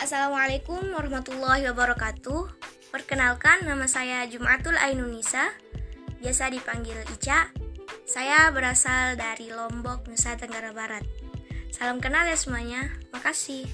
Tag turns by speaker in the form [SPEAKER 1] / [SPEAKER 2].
[SPEAKER 1] Assalamualaikum warahmatullahi wabarakatuh. Perkenalkan nama saya Jumatul Ainunisa, biasa dipanggil Ica. Saya berasal dari Lombok, Nusa Tenggara Barat. Salam kenal ya semuanya. Makasih.